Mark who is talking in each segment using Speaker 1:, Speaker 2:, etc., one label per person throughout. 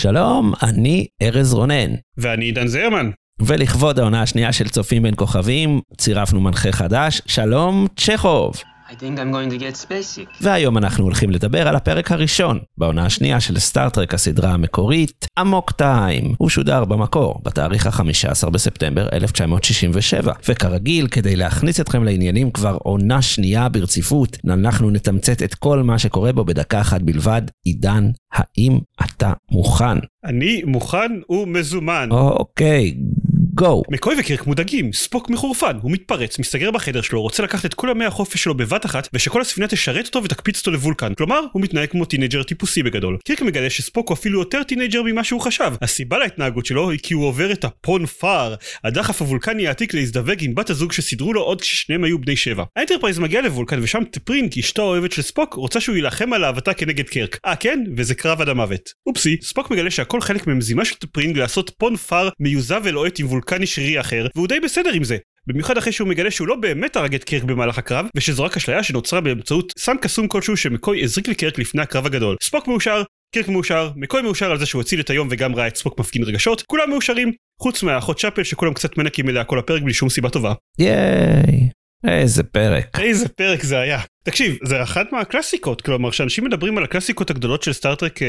Speaker 1: שלום, אני ארז רונן.
Speaker 2: ואני עידן זרמן.
Speaker 1: ולכבוד העונה השנייה של צופים בין כוכבים, צירפנו מנחה חדש, שלום צ'כוב.
Speaker 3: I think I'm going to get spacey.
Speaker 1: והיום אנחנו הולכים לדבר על הפרק הראשון בעונה השנייה של סטארט-טרק הסדרה המקורית, אמוק טיים. הוא שודר במקור בתאריך ה-15 בספטמבר 1967, וכרגיל, כדי להכניס אתכם לעניינים כבר עונה שנייה ברציפות, אנחנו נתמצת את כל מה שקורה בו בדקה אחת בלבד. עידן, האם אתה מוכן?
Speaker 2: אני מוכן ומזומן.
Speaker 1: אוקיי, go.
Speaker 2: מקוי וקירק מודאגים, ספוק מחורפן, הוא מתפרץ, מסתגר בחדר שלו, רוצה לקחת את כל ימי החופש שלו בבת אחת, ושכל הספינה תשרת אותו ותקפיץ אותו לבולקן. כלומר, הוא מתנהג כמו teenager טיפוסי בגדול. קירק מגלה שספוק הוא אפילו יותר teenager ממה שהוא חשב. הסיבה להתנהגות שלו היא כי הוא עובר את הפון פאר, הדחף הוולקני העתיק להזדווג עם בת הזוג שסידרו לו עוד כששניהם היו בני שבע. האנטרפרייז מגיע לבולקן ושם טפרינג, אשתו האוהבת של ספוק, רוצה שהוא יילחם על אהבתה כנגד קירק. אה כן? וזה קרב עד המוות. oopsie, ספוק מגלה שהכל חלק וולקני שרירי אחר, והוא די בסדר עם זה. במיוחד אחרי שהוא מגלה שהוא לא באמת הרג את קירק במהלך הקרב, ושזו רק אשליה שנוצרה באמצעות סם קסום כלשהו שמקוי הזריק לקירק לפני הקרב הגדול. ספוק מאושר, קירק מאושר, מקוי מאושר על זה שהוא הציל את היום וגם ראה את ספוק מפגין רגשות, כולם מאושרים, חוץ מהאחות צ'אפל שכולם קצת מנקים אליה כל הפרק בלי שום סיבה טובה.
Speaker 1: ייי, איזה פרק.
Speaker 2: איזה פרק זה היה. תקשיב, זה אחת מהקלאסיקות, כלומר כשאנשים מדברים על הקלאסיקות הגדולות של סטארטרק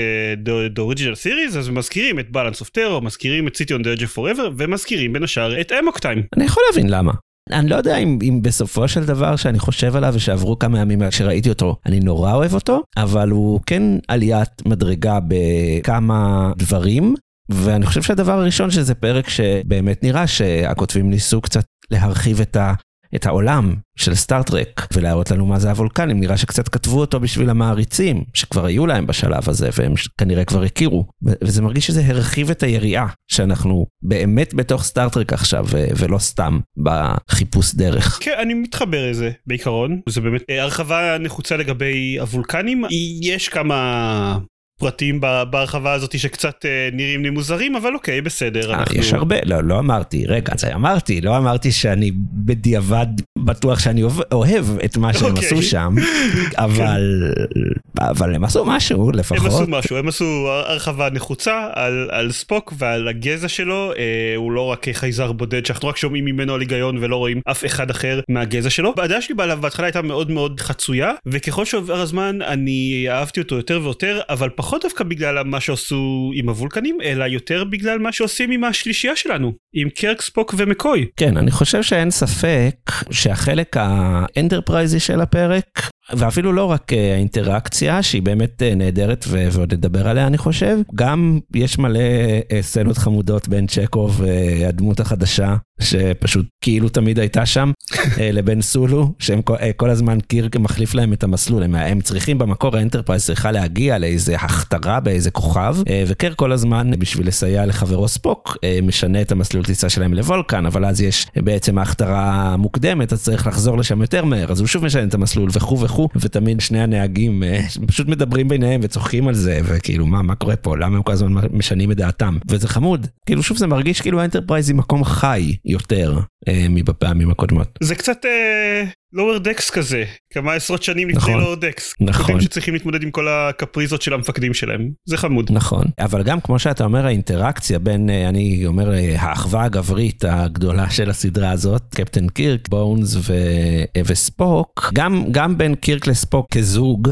Speaker 2: The Original Series, אז מזכירים את Balance of Terror, מזכירים את City on the Forever, ומזכירים בין השאר את אמוק טיים.
Speaker 1: אני יכול להבין למה. אני לא יודע אם, אם בסופו של דבר שאני חושב עליו ושעברו כמה ימים שראיתי אותו, אני נורא אוהב אותו, אבל הוא כן עליית מדרגה בכמה דברים, ואני חושב שהדבר הראשון שזה פרק שבאמת נראה שהכותבים ניסו קצת להרחיב את ה... את העולם של סטארט-טרק ולהראות לנו מה זה הוולקנים, נראה שקצת כתבו אותו בשביל המעריצים שכבר היו להם בשלב הזה והם כנראה כבר הכירו. וזה מרגיש שזה הרחיב את היריעה שאנחנו באמת בתוך סטארט-טרק עכשיו ולא סתם בחיפוש דרך.
Speaker 2: כן, אני מתחבר לזה בעיקרון, זה באמת הרחבה נחוצה לגבי הוולקנים, יש כמה... פרטים בהרחבה הזאת שקצת אה, נראים לי מוזרים אבל אוקיי בסדר.
Speaker 1: אנחנו... יש הרבה לא לא אמרתי רגע זה אמרתי לא אמרתי שאני בדיעבד בטוח שאני אוהב את מה שהם
Speaker 2: אוקיי.
Speaker 1: עשו שם אבל אבל הם עשו משהו לפחות.
Speaker 2: הם עשו משהו הם עשו הרחבה נחוצה על, על ספוק ועל הגזע שלו אה, הוא לא רק חייזר בודד שאנחנו רק שומעים ממנו על היגיון ולא רואים אף אחד אחר מהגזע שלו. הדעה שלי בהתחלה הייתה מאוד מאוד חצויה וככל שעובר הזמן אני אהבתי אותו יותר ויותר אבל פחות. פחות דווקא בגלל מה שעשו עם הוולקנים, אלא יותר בגלל מה שעושים עם השלישייה שלנו, עם קרק, ספוק ומקוי.
Speaker 1: כן, אני חושב שאין ספק שהחלק האנטרפרייזי של הפרק, ואפילו לא רק האינטראקציה שהיא באמת נהדרת ועוד נדבר עליה אני חושב, גם יש מלא סצנות חמודות בין צ'קוב והדמות החדשה שפשוט כאילו תמיד הייתה שם לבין סולו שהם כל הזמן קירק מחליף להם את המסלול. הם, הם צריכים במקור האנטרפרייז צריכה להגיע לאיזה הכתרה באיזה כוכב וקירק כל הזמן בשביל לסייע לחברו ספוק משנה את המסלול טיסה שלהם לוולקן אבל אז יש בעצם ההכתרה מוקדמת אז צריך לחזור לשם יותר מהר אז הוא שוב משנה את המסלול וכו' וכו' ותמיד שני הנהגים פשוט מדברים ביניהם וצוחקים על זה וכאילו מה מה קורה פה? למה הם כל הזמן משנים את דעתם? וזה חמוד. כאילו שוב זה מרגיש כאילו האנטרפרייז היא מקום חי יותר. אה, מבפעמים הקודמות.
Speaker 2: זה קצת אה, lower decks כזה כמה עשרות שנים לפני
Speaker 1: נכון,
Speaker 2: lower decks.
Speaker 1: נכון.
Speaker 2: שצריכים להתמודד עם כל הקפריזות של המפקדים שלהם זה חמוד.
Speaker 1: נכון אבל גם כמו שאתה אומר האינטראקציה בין אה, אני אומר אה, האחווה הגברית הגדולה של הסדרה הזאת קפטן קירק בונס ו... אה, וספוק גם גם בין קירק לספוק כזוג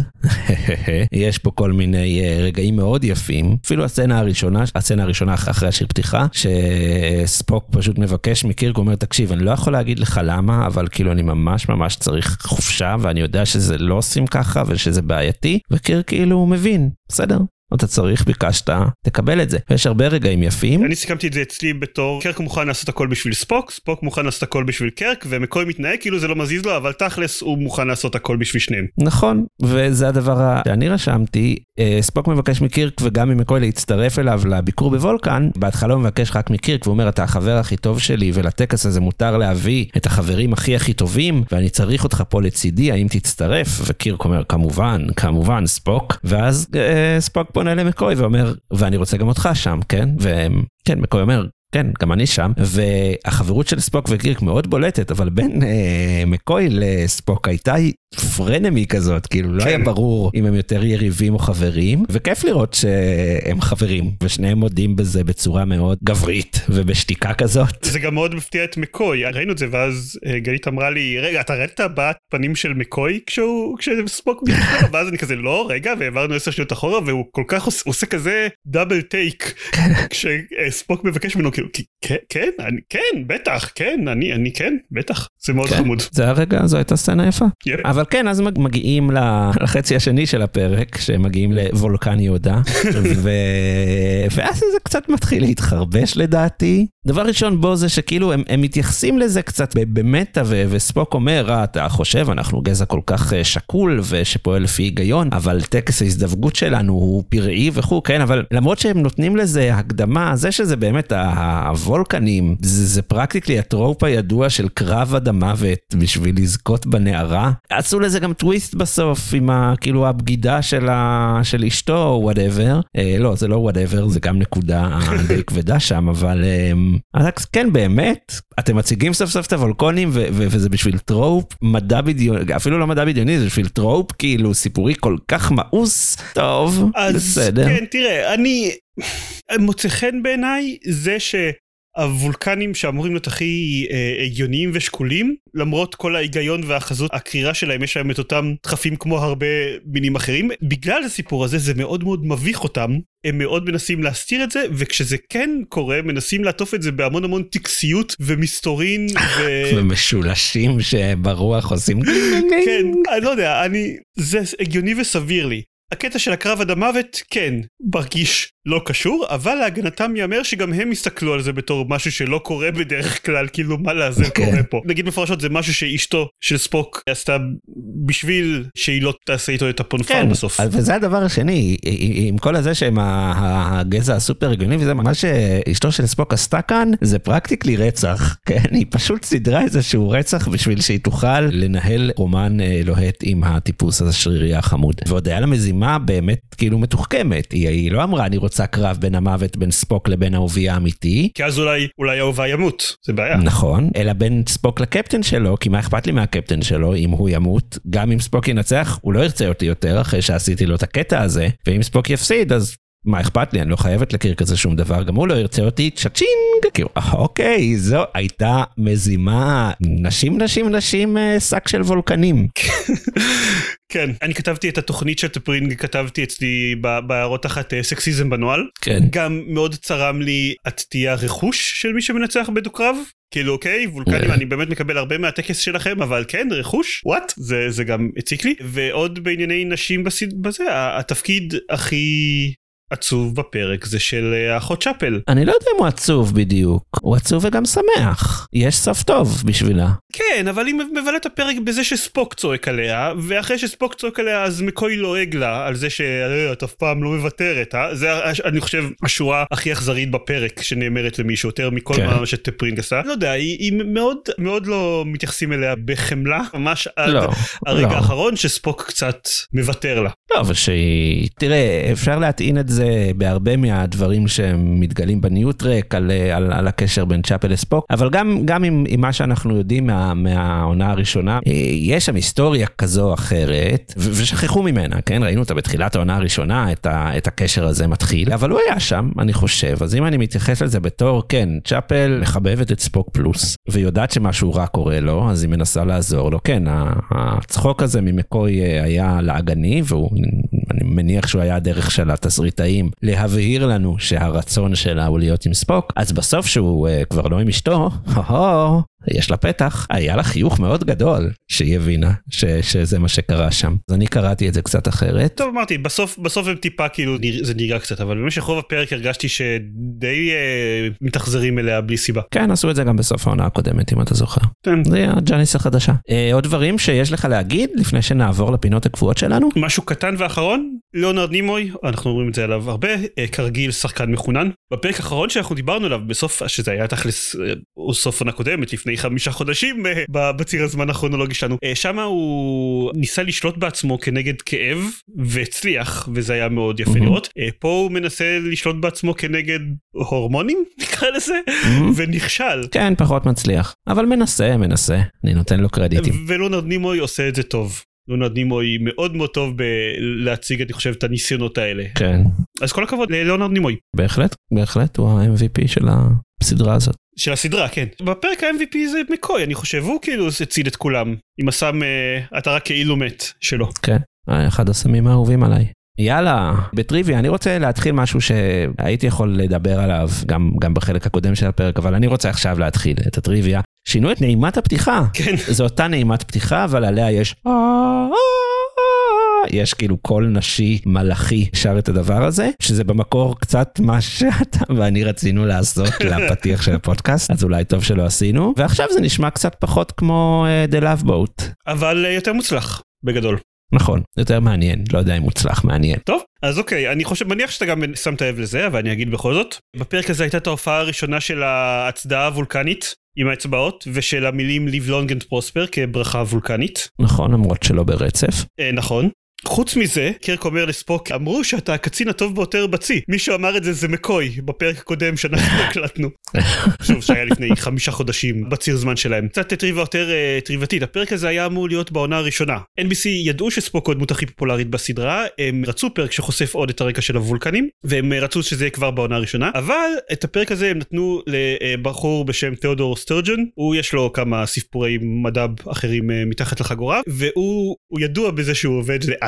Speaker 1: יש פה כל מיני רגעים מאוד יפים אפילו הסצנה הראשונה הסצנה הראשונה אחרי השיר פתיחה שספוק פשוט מבקש מקירק הוא אומר תקשיב אני לא יכול להגיד לך למה אבל כאילו אני ממש ממש צריך חופשה ואני יודע שזה לא עושים ככה ושזה בעייתי וקיר כאילו מבין בסדר אתה צריך, ביקשת, תקבל את זה. ויש הרבה רגעים יפים.
Speaker 2: אני סיכמתי את זה אצלי בתור קרק מוכן לעשות הכל בשביל ספוק, ספוק מוכן לעשות הכל בשביל קרק, ומקוי מתנהג כאילו זה לא מזיז לו, אבל תכלס הוא מוכן לעשות הכל בשביל שניהם.
Speaker 1: נכון, וזה הדבר שאני רשמתי, אה, ספוק מבקש מקירק וגם ממקוי להצטרף אליו לביקור בוולקן, בהתחלה הוא מבקש רק מקירק והוא אומר אתה החבר הכי טוב שלי ולטקס הזה מותר להביא את החברים הכי הכי טובים ואני צריך אותך פה לצידי האם תצטרף וקירק אומר כמובן כמובן ספוק ואז אה, ספוק פונה למקוי ואומר ואני רוצה גם אותך שם כן? וכן מקוי אומר כן, גם אני שם, והחברות של ספוק וקירק מאוד בולטת, אבל בין אה, מקוי לספוק הייתה פרנמי כזאת, כאילו לא היה
Speaker 2: כן.
Speaker 1: ברור אם הם יותר יריבים או חברים, וכיף לראות שהם חברים, ושניהם מודים בזה בצורה מאוד גברית ובשתיקה כזאת.
Speaker 2: זה גם מאוד מפתיע את מקוי, ראינו את זה ואז אה, גלית אמרה לי רגע אתה ראית את הבעת פנים של מקוי כשהוא כשספוק מתקשר ואז אני כזה לא רגע והעברנו עשר שניות אחורה והוא כל כך עושה, הוא עושה כזה דאבל טייק כשספוק מבקש ממנו כאילו "כי- כן כן אני כן בטח כן אני אני כן בטח זה מאוד
Speaker 1: כן.
Speaker 2: חמוד.
Speaker 1: זה הרגע, זו הייתה סצנה יפה.
Speaker 2: Yep.
Speaker 1: אבל כן, אז מג- מגיעים לחצי השני של הפרק, שמגיעים לוולקן יהודה, ו... ואז זה קצת מתחיל להתחרבש לדעתי. דבר ראשון בו זה שכאילו הם, הם מתייחסים לזה קצת ב meta, ו- וספוק אומר, אה, אתה חושב, אנחנו גזע כל כך אה, שקול ושפועל לפי היגיון, אבל טקס ההזדווגות שלנו הוא פראי וכו', כן, אבל למרות שהם נותנים לזה הקדמה, זה שזה באמת ה- הוולקנים, זה, זה practically ה trope הידוע של קרב עד המוות בשביל לזכות בנערה. עשו לזה גם טוויסט בסוף עם ה, כאילו הבגידה של, ה, של אשתו או whatever. אה, לא, זה לא whatever, זה גם נקודה די כבדה שם, אבל אה, אז כן, באמת, אתם מציגים סוף סוף את הוולקנים ו- ו- וזה בשביל trope מדע בדיוני, אפילו לא מדע בדיוני, זה בשביל trope כאילו סיפורי כל כך מאוס. טוב,
Speaker 2: אז
Speaker 1: בסדר.
Speaker 2: כן תראה אני מוצא חן בעיניי זה שהוולקנים שאמורים להיות הכי אה, הגיוניים ושקולים למרות כל ההיגיון והחזות הקרירה שלהם יש להם את אותם דחפים כמו הרבה מינים אחרים. בגלל הסיפור הזה זה מאוד מאוד מביך אותם. הם מאוד מנסים להסתיר את זה וכשזה כן קורה מנסים לעטוף את זה בהמון המון טקסיות ומסתורין ו...
Speaker 1: ומשולשים שברוח עושים
Speaker 2: כן, אני לא יודע, אני... זה הגיוני וסביר לי. הקטע של הקרב עד המוות, כן, מרגיש לא קשור, אבל להגנתם ייאמר שגם הם הסתכלו על זה בתור משהו שלא קורה בדרך כלל, כאילו מה לעזל
Speaker 1: כן.
Speaker 2: קורה פה. נגיד מפורשות זה משהו שאשתו של ספוק עשתה בשביל שהיא לא תעשה איתו את הפונפר
Speaker 1: כן,
Speaker 2: בסוף.
Speaker 1: וזה הדבר השני, עם כל הזה שהם הגזע הסופר הגיוני וזה, מה שאשתו של ספוק עשתה כאן זה פרקטיקלי רצח, כן? היא פשוט סידרה איזשהו רצח בשביל שהיא תוכל לנהל רומן אה, לוהט עם הטיפוס השרירי החמוד. ועוד היה לה מזימה באמת כאילו מתוחכמת, היא, היא לא אמרה אני רוצה קרב בין המוות בין ספוק לבין אהובי האמיתי.
Speaker 2: כי אז אולי, אולי האהובה ימות, זה בעיה.
Speaker 1: נכון, אלא בין ספוק לקפטן שלו, כי מה אכפת לי מהקפטן שלו אם הוא ימות? גם אם ספוק ינצח, הוא לא ירצה אותי יותר אחרי שעשיתי לו את הקטע הזה, ואם ספוק יפסיד, אז מה אכפת לי? אני לא חייבת להכיר כזה שום דבר, גם הוא לא ירצה אותי, cha-ching! כאילו, אוקיי, זו הייתה מזימה, נשים, נשים, נשים, אה, שק של וולקנים.
Speaker 2: כן, אני כתבתי את התוכנית של טי'פרינג, כתבתי אצלי בהערות תחת אה, סקסיזם בנוהל.
Speaker 1: כן.
Speaker 2: גם מאוד צרם לי את תהיי הרכוש של מי שמנצח בדו-קרב. כאילו אוקיי וולקנים
Speaker 1: אה.
Speaker 2: אני באמת מקבל הרבה מהטקס שלכם אבל כן רכוש וואט זה זה גם הציק לי ועוד בענייני נשים בסד... בזה התפקיד הכי עצוב בפרק זה של אה, האחות צ'אפל
Speaker 1: אני לא יודע אם הוא עצוב בדיוק, הוא עצוב וגם שמח, יש סוף טוב בשבילה.
Speaker 2: כן אבל היא מבלה את הפרק בזה שספוק צועק עליה ואחרי שספוק צועק עליה אז מקוי לועג לה על זה שאת אף פעם לא מוותרת אה? זה אני חושב השורה הכי אכזרית בפרק שנאמרת למישהו יותר מכל
Speaker 1: כן.
Speaker 2: מה שטפרינג עשה לא יודע היא, היא מאוד מאוד לא מתייחסים אליה בחמלה ממש עד
Speaker 1: לא,
Speaker 2: הרגע
Speaker 1: לא.
Speaker 2: האחרון שספוק קצת מוותר לה.
Speaker 1: לא, אבל שהיא... תראה, אפשר להטעין את זה בהרבה מהדברים שמתגלים בניוטרק על, על, על הקשר בין צ'אפל לספוק, אבל גם, גם עם, עם מה שאנחנו יודעים מה, מהעונה הראשונה, אה, יש שם היסטוריה כזו או אחרת, ו- ושכחו ממנה, כן? ראינו אותה בתחילת העונה הראשונה, את, ה, את הקשר הזה מתחיל, אבל הוא היה שם, אני חושב, אז אם אני מתייחס לזה בתור, כן, צ'אפל מחבבת את ספוק פלוס, ויודעת שמשהו רע קורה לו, אז היא מנסה לעזור לו. כן, הצחוק הזה ממקוי אה, היה לעגני, והוא, אני מניח שהוא היה הדרך של התסריטאים להבהיר לנו שהרצון שלה הוא להיות עם ספוק, אז בסוף שהוא uh, כבר לא עם אשתו, יש לה פתח, היה לה חיוך מאוד גדול שהיא הבינה ש, שזה מה שקרה שם. אז אני קראתי את זה קצת אחרת.
Speaker 2: טוב אמרתי בסוף בסוף הם טיפה כאילו זה נראה קצת אבל במשך רוב הפרק הרגשתי שדי אה, מתאכזרים אליה בלי סיבה.
Speaker 1: כן, עשו את זה גם בסוף העונה הקודמת, אם אתה זוכר.
Speaker 2: כן.
Speaker 1: זה הג'אניס החדשה. אה, עוד דברים שיש לך להגיד לפני שנעבור לפינות הקבועות שלנו?
Speaker 2: משהו קטן ואחרון, ליאונרד נימוי, אנחנו אומרים את זה עליו הרבה, אה, כרגיל שחקן מחונן. בפרק האחרון שאנחנו דיברנו עליו בסוף, שזה היה תכלס אה, סוף עונה קודמת לפני חמישה חודשים אה, בציר הזמן הכרונולוגי שלנו, אה, שמה הוא ניסה לשלוט בעצמו כנגד כאב והצליח וזה היה מאוד יפה
Speaker 1: Mhm.
Speaker 2: לראות. אה, פה הוא מנסה לשלוט בעצמו כנגד הורמונים נקרא לזה ונכשל.
Speaker 1: כן, פחות מצליח. אבל מנסה, מנסה. אני נותן לו קרדיטים.
Speaker 2: ולונרד נימוי עושה את זה טוב. לונרד נימוי מאוד מאוד טוב בלהציג אני חושב את הניסיונות האלה.
Speaker 1: כן,
Speaker 2: אז כל הכבוד ללונרד נימוי.
Speaker 1: בהחלט, בהחלט, הוא ה-MVP של הסדרה הזאת.
Speaker 2: של הסדרה כן. בפרק ה-MVP זה מקוי אני חושב הוא כאילו הציל את כולם עם הסם אה, אתה רק כאילו מת שלו.
Speaker 1: כן, אחד הסמים האהובים עליי. יאללה, בטריוויה, אני רוצה להתחיל משהו שהייתי יכול לדבר עליו גם, גם בחלק הקודם של הפרק, אבל אני רוצה עכשיו להתחיל את הטריוויה. שינו את נעימת הפתיחה.
Speaker 2: כן.
Speaker 1: זו אותה נעימת פתיחה, אבל עליה יש... יש כאילו קול נשי מלאכי שר את הדבר הזה, שזה במקור קצת מה שאתה ואני רצינו לעשות לפתיח של הפודקאסט, אז אולי טוב שלא עשינו, ועכשיו זה נשמע קצת פחות כמו uh, The Love Boat.
Speaker 2: אבל אה, יותר מוצלח בגדול.
Speaker 1: נכון, יותר מעניין, לא יודע אם מוצלח, מעניין.
Speaker 2: טוב אז אוקיי אני חושב מניח שאתה גם שמת לב לזה אבל אני אגיד בכל זאת. בפרק הזה הייתה את ההופעה הראשונה של ההצדעה הוולקנית עם האצבעות ושל המילים live long and prosper כברכה וולקנית.
Speaker 1: נכון, למרות שלא ברצף.
Speaker 2: אה, נכון. חוץ מזה, קירק אומר לספוק, אמרו שאתה הקצין הטוב ביותר בצי. מי שאמר את זה זה מקוי, בפרק הקודם שאנחנו הקלטנו. שוב, שהיה לפני חמישה חודשים בציר זמן שלהם. קצת טריוויה יותר אה, טריוותית, הפרק הזה היה אמור להיות בעונה הראשונה. NBC ידעו שספוק הוא הדמות הכי פופולרית בסדרה, הם רצו פרק שחושף עוד את הרקע של הוולקנים, והם אה, רצו שזה יהיה כבר בעונה הראשונה, אבל את הפרק הזה הם נתנו לבחור בשם תיאודור סטורג'ן, הוא יש לו כמה סיפורי מד"ב אחרים אה, מתחת לחגורה, והוא הוא ידוע בזה שהוא עובד לאט,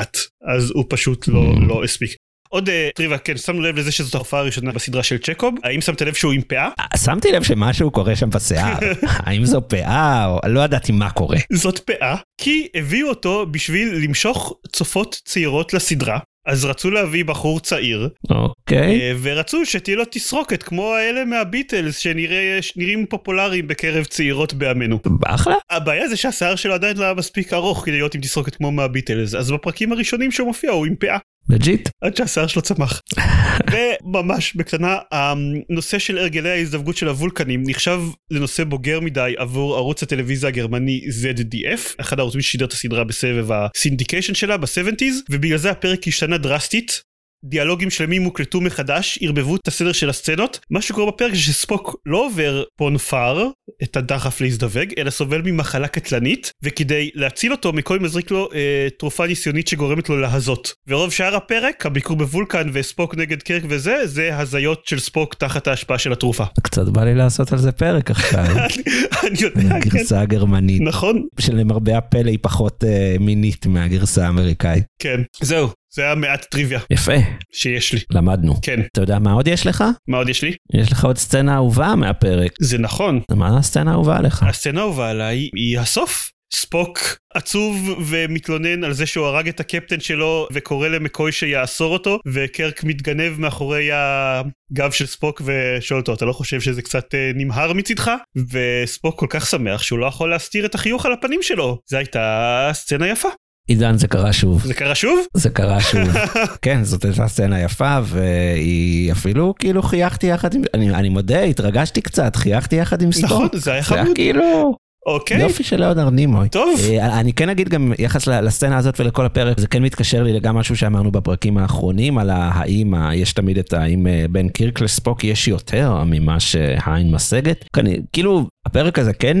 Speaker 2: אז הוא פשוט לא,
Speaker 1: Mm.
Speaker 2: לא הספיק. עוד uh, טריוויה, כן, שמנו לב לזה שזאת ההופעה הראשונה בסדרה של צ'קוב, האם שמת לב שהוא עם פאה?
Speaker 1: אה, שמתי לב שמשהו קורה שם בשיער, האם זו פאה או לא ידעתי מה קורה.
Speaker 2: זאת פאה, כי הביאו אותו בשביל למשוך צופות צעירות לסדרה. אז רצו להביא בחור צעיר,
Speaker 1: אוקיי,
Speaker 2: אה, ורצו שתהיה לו תסרוקת כמו האלה מהביטלס שנראים פופולריים בקרב צעירות בימינו.
Speaker 1: אחלה.
Speaker 2: הבעיה זה שהשיער שלו עדיין לא היה מספיק ארוך כדי להיות עם תסרוקת כמו מהביטלס, אז בפרקים הראשונים שהוא מופיע הוא עם פאה.
Speaker 1: legit.
Speaker 2: עד שהשיער שלו צמח. וממש בקטנה הנושא של הרגלי ההזדווגות של הוולקנים נחשב לנושא בוגר מדי עבור ערוץ הטלוויזיה הגרמני ZDF אחד הערוצים ששידר את הסדרה בסבב ה syndication שלה ב-70's ובגלל זה הפרק השתנה דרסטית. דיאלוגים שלמים הוקלטו מחדש, ערבבו את הסדר של הסצנות. מה שקורה בפרק זה שספוק לא עובר פון פאר, את הדחף להזדווג, אלא סובל ממחלה קטלנית, וכדי להציל אותו מקוי מזריק לו אה, תרופה ניסיונית שגורמת לו להזות. ורוב שאר הפרק, הביקור בוולקן וספוק נגד קירק וזה, זה הזיות של ספוק תחת ההשפעה של התרופה.
Speaker 1: קצת בא לי לעשות על זה פרק עכשיו.
Speaker 2: אני יודע, כן.
Speaker 1: הגרסה הגרמנית,
Speaker 2: נכון,
Speaker 1: שלמרבה הפלא היא פחות אה, מינית מהגרסה האמריקאית.
Speaker 2: כן. זהו, זה היה מעט טריוויה
Speaker 1: יפה,
Speaker 2: שיש לי.
Speaker 1: למדנו.
Speaker 2: כן,
Speaker 1: אתה יודע מה עוד יש לך?
Speaker 2: מה עוד יש לי?
Speaker 1: יש לך עוד סצנה אהובה מהפרק.
Speaker 2: זה נכון.
Speaker 1: מה הסצנה האהובה עליך?
Speaker 2: הסצנה האהובה עליי היא הסוף. ספוק עצוב ומתלונן על זה שהוא הרג את הקפטן שלו וקורא למקוי שיאסור אותו וקרק מתגנב מאחורי הגב של ספוק ושואל אותו אתה לא חושב שזה קצת אה, נמהר מצידך? וספוק כל כך שמח שהוא לא יכול להסתיר את החיוך על הפנים שלו. זו הייתה סצנה יפה.
Speaker 1: עידן זה קרה שוב.
Speaker 2: זה קרה שוב?
Speaker 1: זה קרה שוב. כן, זאת הייתה סצנה יפה, והיא אפילו כאילו חייכתי יחד עם, אני, אני מודה, התרגשתי קצת, חייכתי יחד עם ספורט.
Speaker 2: נכון, זה היה
Speaker 1: זה היה
Speaker 2: חמוד.
Speaker 1: כאילו
Speaker 2: אוקיי.
Speaker 1: יופי של ליאונרד נימוי.
Speaker 2: טוב.
Speaker 1: אה, אני כן אגיד גם יחס לסצנה הזאת ולכל הפרק, זה כן מתקשר לי לגם משהו שאמרנו בפרקים האחרונים, על האם יש תמיד את האם אה, בין קירק לספוק יש יותר ממה שהעין משגת. כאילו, הפרק הזה כן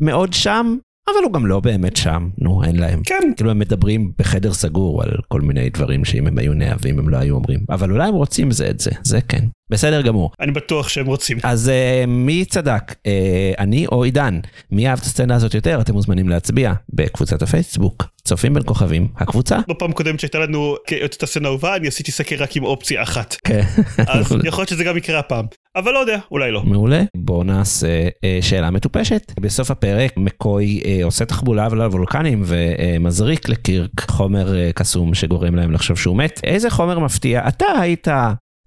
Speaker 1: מאוד שם, אבל הוא גם לא באמת שם, נו, אין להם.
Speaker 2: כן.
Speaker 1: כאילו הם מדברים בחדר סגור על כל מיני דברים שאם הם היו נאהבים הם לא היו אומרים, אבל אולי הם רוצים זה את זה, זה כן. בסדר גמור.
Speaker 2: אני בטוח שהם רוצים.
Speaker 1: אז uh, מי צדק, uh, אני או עידן? מי אהב את הסצנה הזאת יותר? אתם מוזמנים להצביע בקבוצת הפייסבוק. צופים בין כוכבים, הקבוצה.
Speaker 2: בפעם הקודמת שהייתה לנו את הסצנה האהובה אני עשיתי סקר רק עם אופציה אחת.
Speaker 1: כן.
Speaker 2: אז יכול להיות שזה גם יקרה הפעם. אבל לא יודע, אולי לא.
Speaker 1: מעולה. בואו נעשה אה, שאלה מטופשת. בסוף הפרק מקוי אה, עושה תחבולה על הוולקנים ומזריק לקירק חומר אה, קסום שגורם להם לחשוב שהוא מת. איזה חומר מפתיע אתה היית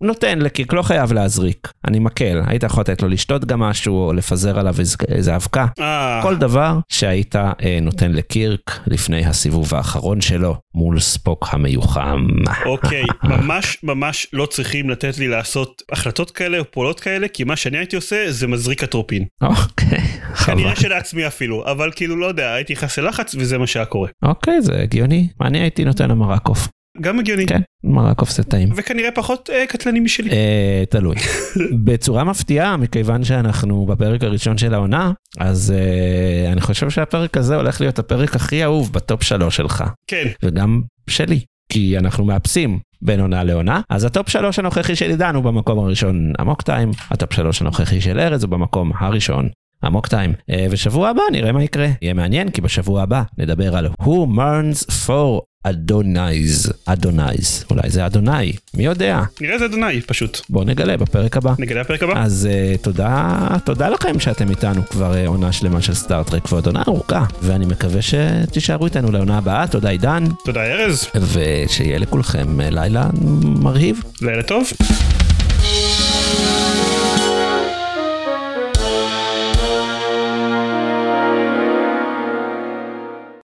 Speaker 1: נותן לקירק, לא חייב להזריק, אני מקל, היית יכול לתת לו לשתות גם משהו או לפזר עליו איז- איזה אבקה.
Speaker 2: אה,
Speaker 1: כל דבר שהיית אה, נותן לקירק לפני הסיבוב האחרון שלו מול ספוק המיוחם.
Speaker 2: אוקיי, ממש ממש לא צריכים לתת לי לעשות החלטות כאלה או פעולות כאלה, כי מה שאני הייתי עושה זה מזריק אטרופין.
Speaker 1: אוקיי, חבל.
Speaker 2: כנראה שלעצמי אפילו, אבל כאילו לא יודע, הייתי נכנס ללחץ וזה מה שהיה קורה.
Speaker 1: אוקיי, זה הגיוני. אני הייתי נותן לו מרקוף.
Speaker 2: גם הגיוני.
Speaker 1: כן, מרקוף זה טעים.
Speaker 2: וכנראה פחות אה, קטלני משלי.
Speaker 1: אה, תלוי. בצורה מפתיעה, מכיוון שאנחנו בפרק הראשון של העונה, אז אה, אני חושב שהפרק הזה הולך להיות הפרק הכי אהוב בטופ שלוש שלך,
Speaker 2: כן,
Speaker 1: וגם שלי, כי אנחנו מאפסים בין עונה לעונה. אז ה top שלוש הנוכחי של עידן הוא במקום הראשון Amok Time, ה top שלוש הנוכחי של ארז הוא במקום הראשון. Amok Time. אה, ושבוע הבא נראה מה יקרה. יהיה מעניין כי בשבוע הבא נדבר על Who Mourns for Adonais. Adonais. אולי זה אדוני, מי יודע?
Speaker 2: נראה זה אדוני פשוט.
Speaker 1: בואו נגלה בפרק הבא.
Speaker 2: נגלה בפרק הבא.
Speaker 1: אז אה, תודה, תודה לכם שאתם איתנו כבר אה, עונה שלמה של סטאר טרק ועוד עונה ארוכה, ואני מקווה שתישארו איתנו לעונה הבאה, תודה עידן,
Speaker 2: תודה ארז,
Speaker 1: ושיהיה לכולכם אה, לילה מרהיב.
Speaker 2: לילה טוב.